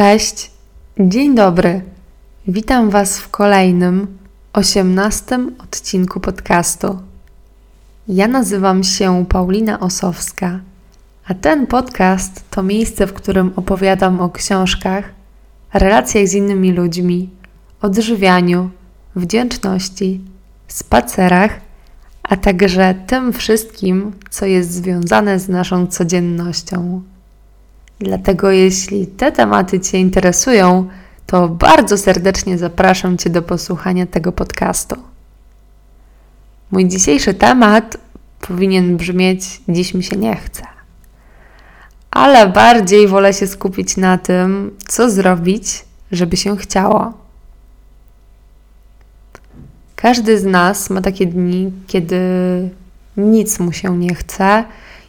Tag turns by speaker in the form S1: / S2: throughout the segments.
S1: Cześć, dzień dobry. Witam Was w kolejnym, osiemnastym odcinku podcastu. Ja nazywam się Paulina Osowska, a ten podcast to miejsce, w którym opowiadam o książkach, relacjach z innymi ludźmi, odżywianiu, wdzięczności, spacerach, a także tym wszystkim, co jest związane z naszą codziennością. Dlatego, jeśli te tematy Cię interesują, to bardzo serdecznie zapraszam Cię do posłuchania tego podcastu. Mój dzisiejszy temat powinien brzmieć: Dziś mi się nie chce. Ale bardziej wolę się skupić na tym, co zrobić, żeby się chciało. Każdy z nas ma takie dni, kiedy nic mu się nie chce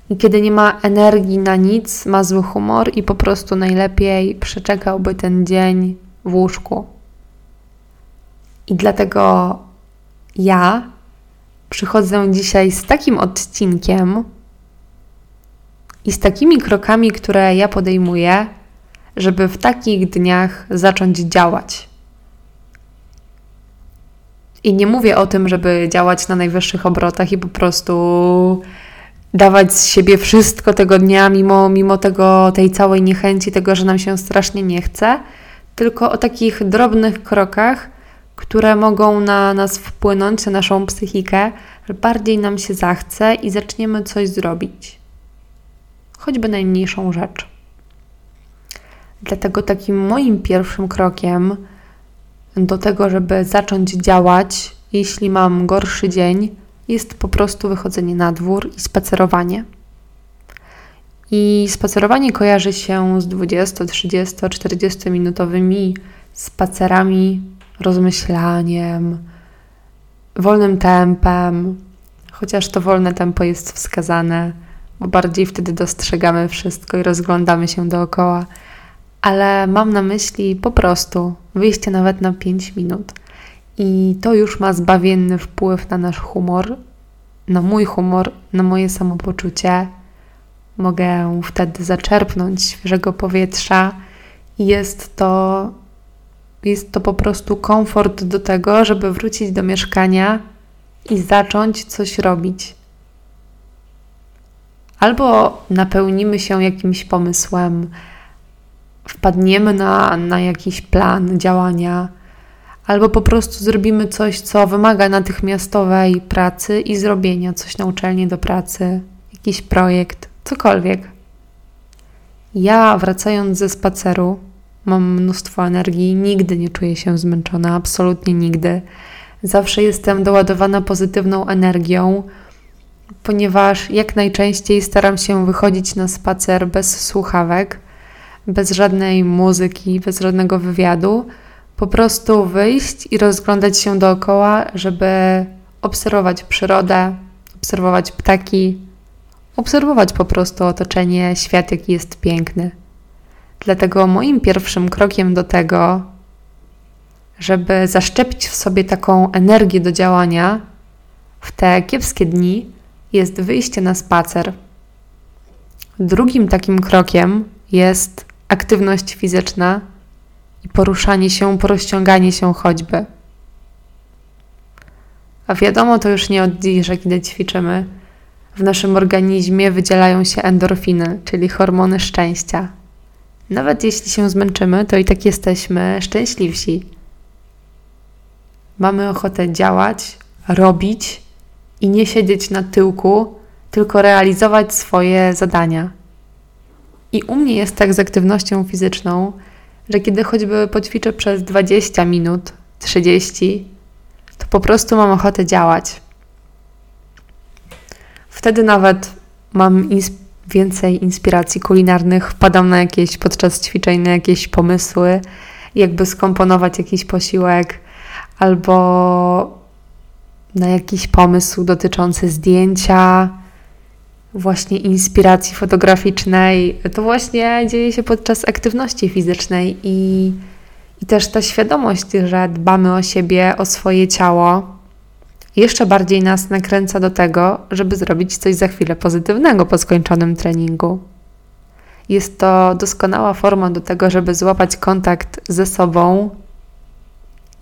S1: i kiedy nie ma energii na nic, ma zły humor i po prostu najlepiej przeczekałby ten dzień w łóżku. I dlatego ja przychodzę dzisiaj z takim odcinkiem i z takimi krokami, które ja podejmuję, żeby w takich dniach zacząć działać. I nie mówię o tym, żeby działać na najwyższych obrotach i po prostu dawać z siebie wszystko tego dnia, mimo, mimo tego, tej całej niechęci, tego, że nam się strasznie nie chce, tylko o takich drobnych krokach, które mogą na nas wpłynąć, na naszą psychikę, że bardziej nam się zachce i zaczniemy coś zrobić. Choćby najmniejszą rzecz. Dlatego takim moim pierwszym krokiem do tego, żeby zacząć działać, jeśli mam gorszy dzień, jest po prostu wychodzenie na dwór i spacerowanie. I spacerowanie kojarzy się z 20, 30, 40 minutowymi spacerami, rozmyślaniem, wolnym tempem, chociaż to wolne tempo jest wskazane, bo bardziej wtedy dostrzegamy wszystko i rozglądamy się dookoła. Ale mam na myśli po prostu wyjście nawet na 5 minut i to już ma zbawienny wpływ na nasz humor, na mój humor, na moje samopoczucie. Mogę wtedy zaczerpnąć świeżego powietrza i jest to, jest to po prostu komfort do tego, żeby wrócić do mieszkania i zacząć coś robić. Albo napełnimy się jakimś pomysłem, wpadniemy na, na jakiś plan działania albo po prostu zrobimy coś, co wymaga natychmiastowej pracy i zrobienia, coś na uczelni do pracy, jakiś projekt, cokolwiek. Ja, wracając ze spaceru, mam mnóstwo energii, nigdy nie czuję się zmęczona, absolutnie nigdy. Zawsze jestem doładowana pozytywną energią, ponieważ jak najczęściej staram się wychodzić na spacer bez słuchawek, bez żadnej muzyki, bez żadnego wywiadu po prostu wyjść i rozglądać się dookoła, żeby obserwować przyrodę, obserwować ptaki, obserwować po prostu otoczenie, świat, jaki jest piękny. Dlatego moim pierwszym krokiem do tego, żeby zaszczepić w sobie taką energię do działania w te kiepskie dni, jest wyjście na spacer. Drugim takim krokiem jest aktywność fizyczna, i poruszanie się, porozciąganie się choćby. A wiadomo to już nie od dziś, że kiedy ćwiczymy, w naszym organizmie wydzielają się endorfiny, czyli hormony szczęścia. Nawet jeśli się zmęczymy, to i tak jesteśmy szczęśliwsi. Mamy ochotę działać, robić i nie siedzieć na tyłku, tylko realizować swoje zadania. I u mnie jest tak z aktywnością fizyczną, że kiedy choćby poćwiczę przez 20 minut, 30, to po prostu mam ochotę działać. Wtedy nawet mam więcej inspiracji kulinarnych, wpadam na jakieś podczas ćwiczeń na jakieś pomysły, jakby skomponować jakiś posiłek albo na jakiś pomysł dotyczący zdjęcia, właśnie inspiracji fotograficznej, to właśnie dzieje się podczas aktywności fizycznej i, i też ta świadomość, że dbamy o siebie, o swoje ciało, jeszcze bardziej nas nakręca do tego, żeby zrobić coś za chwilę pozytywnego po skończonym treningu. Jest to doskonała forma do tego, żeby złapać kontakt ze sobą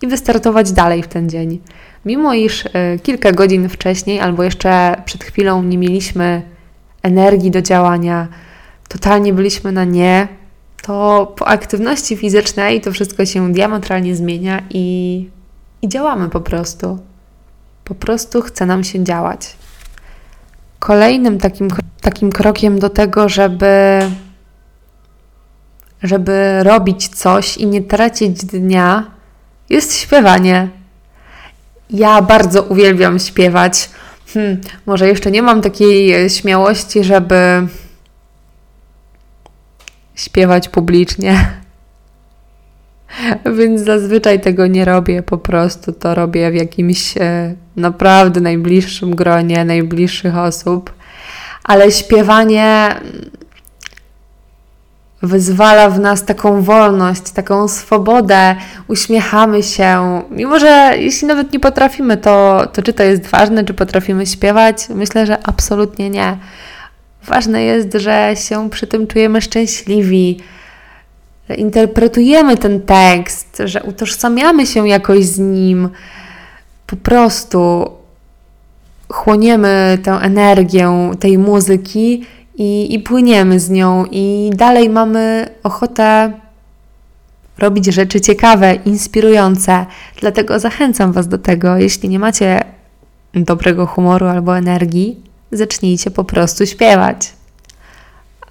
S1: i wystartować dalej w ten dzień. Mimo iż y, kilka godzin wcześniej albo jeszcze przed chwilą nie mieliśmy energii do działania, totalnie byliśmy na nie, to po aktywności fizycznej to wszystko się diametralnie zmienia i, i działamy po prostu. Po prostu chce nam się działać. Kolejnym takim, takim krokiem do tego, żeby, żeby robić coś i nie tracić dnia, jest śpiewanie. Ja bardzo uwielbiam śpiewać. Hmm, może jeszcze nie mam takiej śmiałości, żeby śpiewać publicznie. Więc zazwyczaj tego nie robię, po prostu to robię w jakimś e, naprawdę najbliższym gronie, najbliższych osób. Ale śpiewanie wyzwala w nas taką wolność, taką swobodę, uśmiechamy się. Mimo, że jeśli nawet nie potrafimy, to, to czy to jest ważne, czy potrafimy śpiewać? Myślę, że absolutnie nie. Ważne jest, że się przy tym czujemy szczęśliwi, że interpretujemy ten tekst, że utożsamiamy się jakoś z nim. Po prostu chłoniemy tę energię tej muzyki i, i płyniemy z nią, i dalej mamy ochotę robić rzeczy ciekawe, inspirujące. Dlatego zachęcam Was do tego, jeśli nie macie dobrego humoru albo energii, zacznijcie po prostu śpiewać.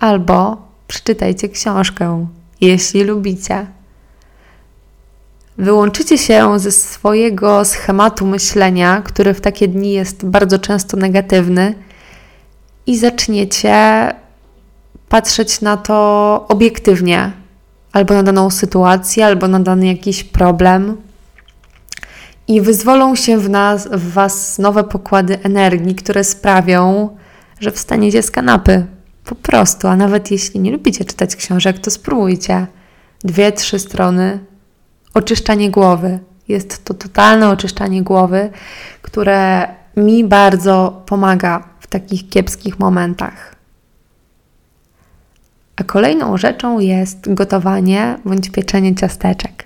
S1: Albo przeczytajcie książkę, jeśli lubicie. Wyłączycie się ze swojego schematu myślenia, który w takie dni jest bardzo często negatywny i zaczniecie patrzeć na to obiektywnie, albo na daną sytuację, albo na dany jakiś problem. I wyzwolą się w, nas, w Was nowe pokłady energii, które sprawią, że wstaniecie z kanapy. Po prostu, a nawet jeśli nie lubicie czytać książek, to spróbujcie. Dwie, trzy strony. Oczyszczanie głowy. Jest to totalne oczyszczanie głowy, które mi bardzo pomaga w takich kiepskich momentach. A kolejną rzeczą jest gotowanie bądź pieczenie ciasteczek.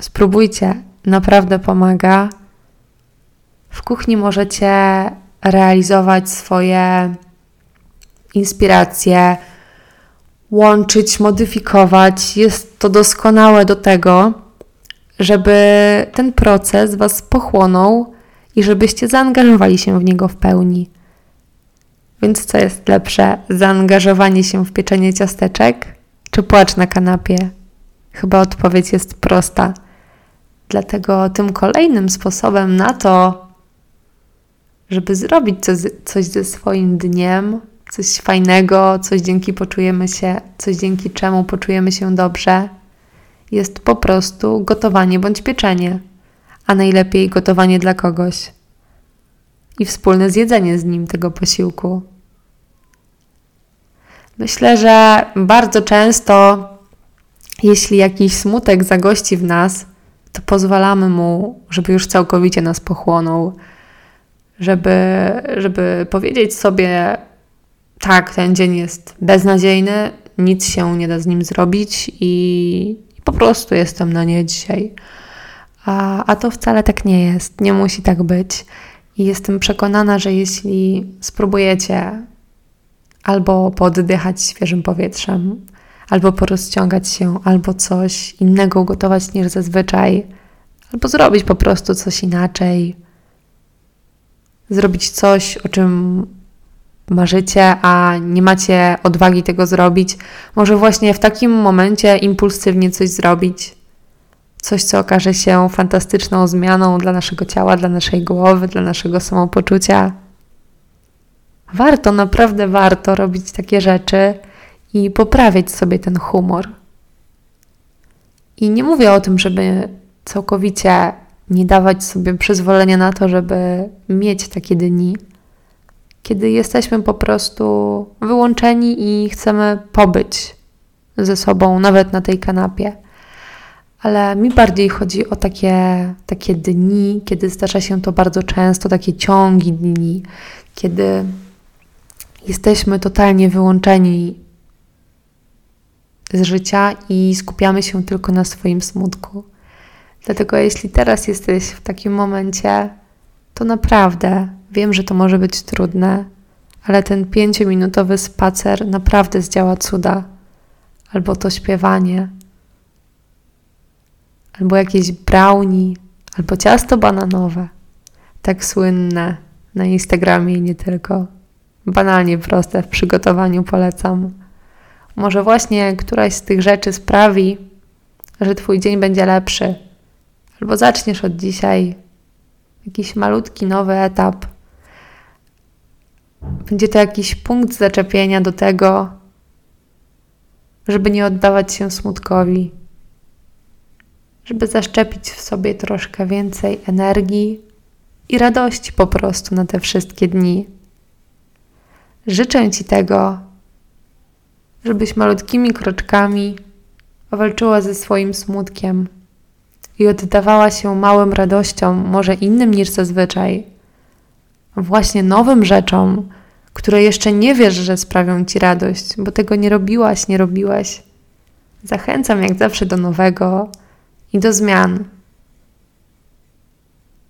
S1: Spróbujcie, naprawdę pomaga. W kuchni możecie realizować swoje inspiracje, łączyć, modyfikować. Jest to doskonałe do tego, żeby ten proces Was pochłonął i żebyście zaangażowali się w niego w pełni. Więc co jest lepsze? Zaangażowanie się w pieczenie ciasteczek czy płacz na kanapie? Chyba odpowiedź jest prosta. Dlatego tym kolejnym sposobem na to, żeby zrobić coś, coś ze swoim dniem, coś fajnego, coś dzięki poczujemy się, coś dzięki czemu poczujemy się dobrze, jest po prostu gotowanie bądź pieczenie, a najlepiej gotowanie dla kogoś i wspólne zjedzenie z nim tego posiłku. Myślę, że bardzo często, jeśli jakiś smutek zagości w nas, to pozwalamy mu, żeby już całkowicie nas pochłonął, żeby, żeby powiedzieć sobie, tak, ten dzień jest beznadziejny, nic się nie da z nim zrobić i, po prostu jestem na nie dzisiaj. A, a to wcale tak nie jest, nie musi tak być. I jestem przekonana, że jeśli spróbujecie albo poddychać świeżym powietrzem, albo porozciągać się, albo coś innego ugotować niż zazwyczaj, albo zrobić po prostu coś inaczej, zrobić coś, o czym marzycie, a nie macie odwagi tego zrobić, może właśnie w takim momencie impulsywnie coś zrobić. Coś, co okaże się fantastyczną zmianą dla naszego ciała, dla naszej głowy, dla naszego samopoczucia. Warto, naprawdę warto robić takie rzeczy i poprawiać sobie ten humor. I nie mówię o tym, żeby całkowicie nie dawać sobie przyzwolenia na to, żeby mieć takie dni, kiedy jesteśmy po prostu wyłączeni i chcemy pobyć ze sobą, nawet na tej kanapie. Ale mi bardziej chodzi o takie, takie dni, kiedy zdarza się to bardzo często, takie ciągi dni, kiedy jesteśmy totalnie wyłączeni z życia i skupiamy się tylko na swoim smutku. Dlatego, jeśli teraz jesteś w takim momencie, to naprawdę wiem, że to może być trudne, ale ten pięciominutowy spacer naprawdę zdziała cuda. Albo to śpiewanie, albo jakieś brownie, albo ciasto bananowe, tak słynne na Instagramie i nie tylko. Banalnie proste w przygotowaniu polecam. Może właśnie któraś z tych rzeczy sprawi, że Twój dzień będzie lepszy, albo zaczniesz od dzisiaj jakiś malutki nowy etap. Będzie to jakiś punkt zaczepienia do tego, żeby nie oddawać się smutkowi, żeby zaszczepić w sobie troszkę więcej energii i radości po prostu na te wszystkie dni. Życzę Ci tego, żebyś malutkimi kroczkami walczyła ze swoim smutkiem i oddawała się małym radościom, może innym niż zazwyczaj, właśnie nowym rzeczom, które jeszcze nie wiesz, że sprawią ci radość, bo tego nie robiłaś, nie robiłeś. Zachęcam jak zawsze do nowego i do zmian,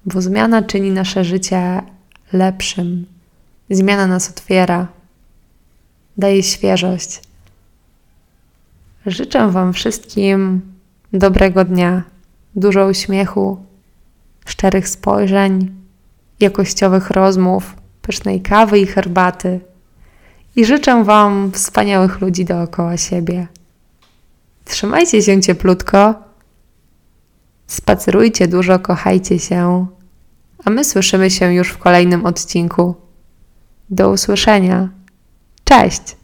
S1: bo zmiana czyni nasze życie lepszym. Zmiana nas otwiera, daje świeżość. Życzę Wam wszystkim dobrego dnia, dużo uśmiechu, szczerych spojrzeń, jakościowych rozmów, pysznej kawy i herbaty. I życzę Wam wspaniałych ludzi dookoła siebie. Trzymajcie się cieplutko, spacerujcie dużo, kochajcie się, a my słyszymy się już w kolejnym odcinku. Do usłyszenia. Cześć!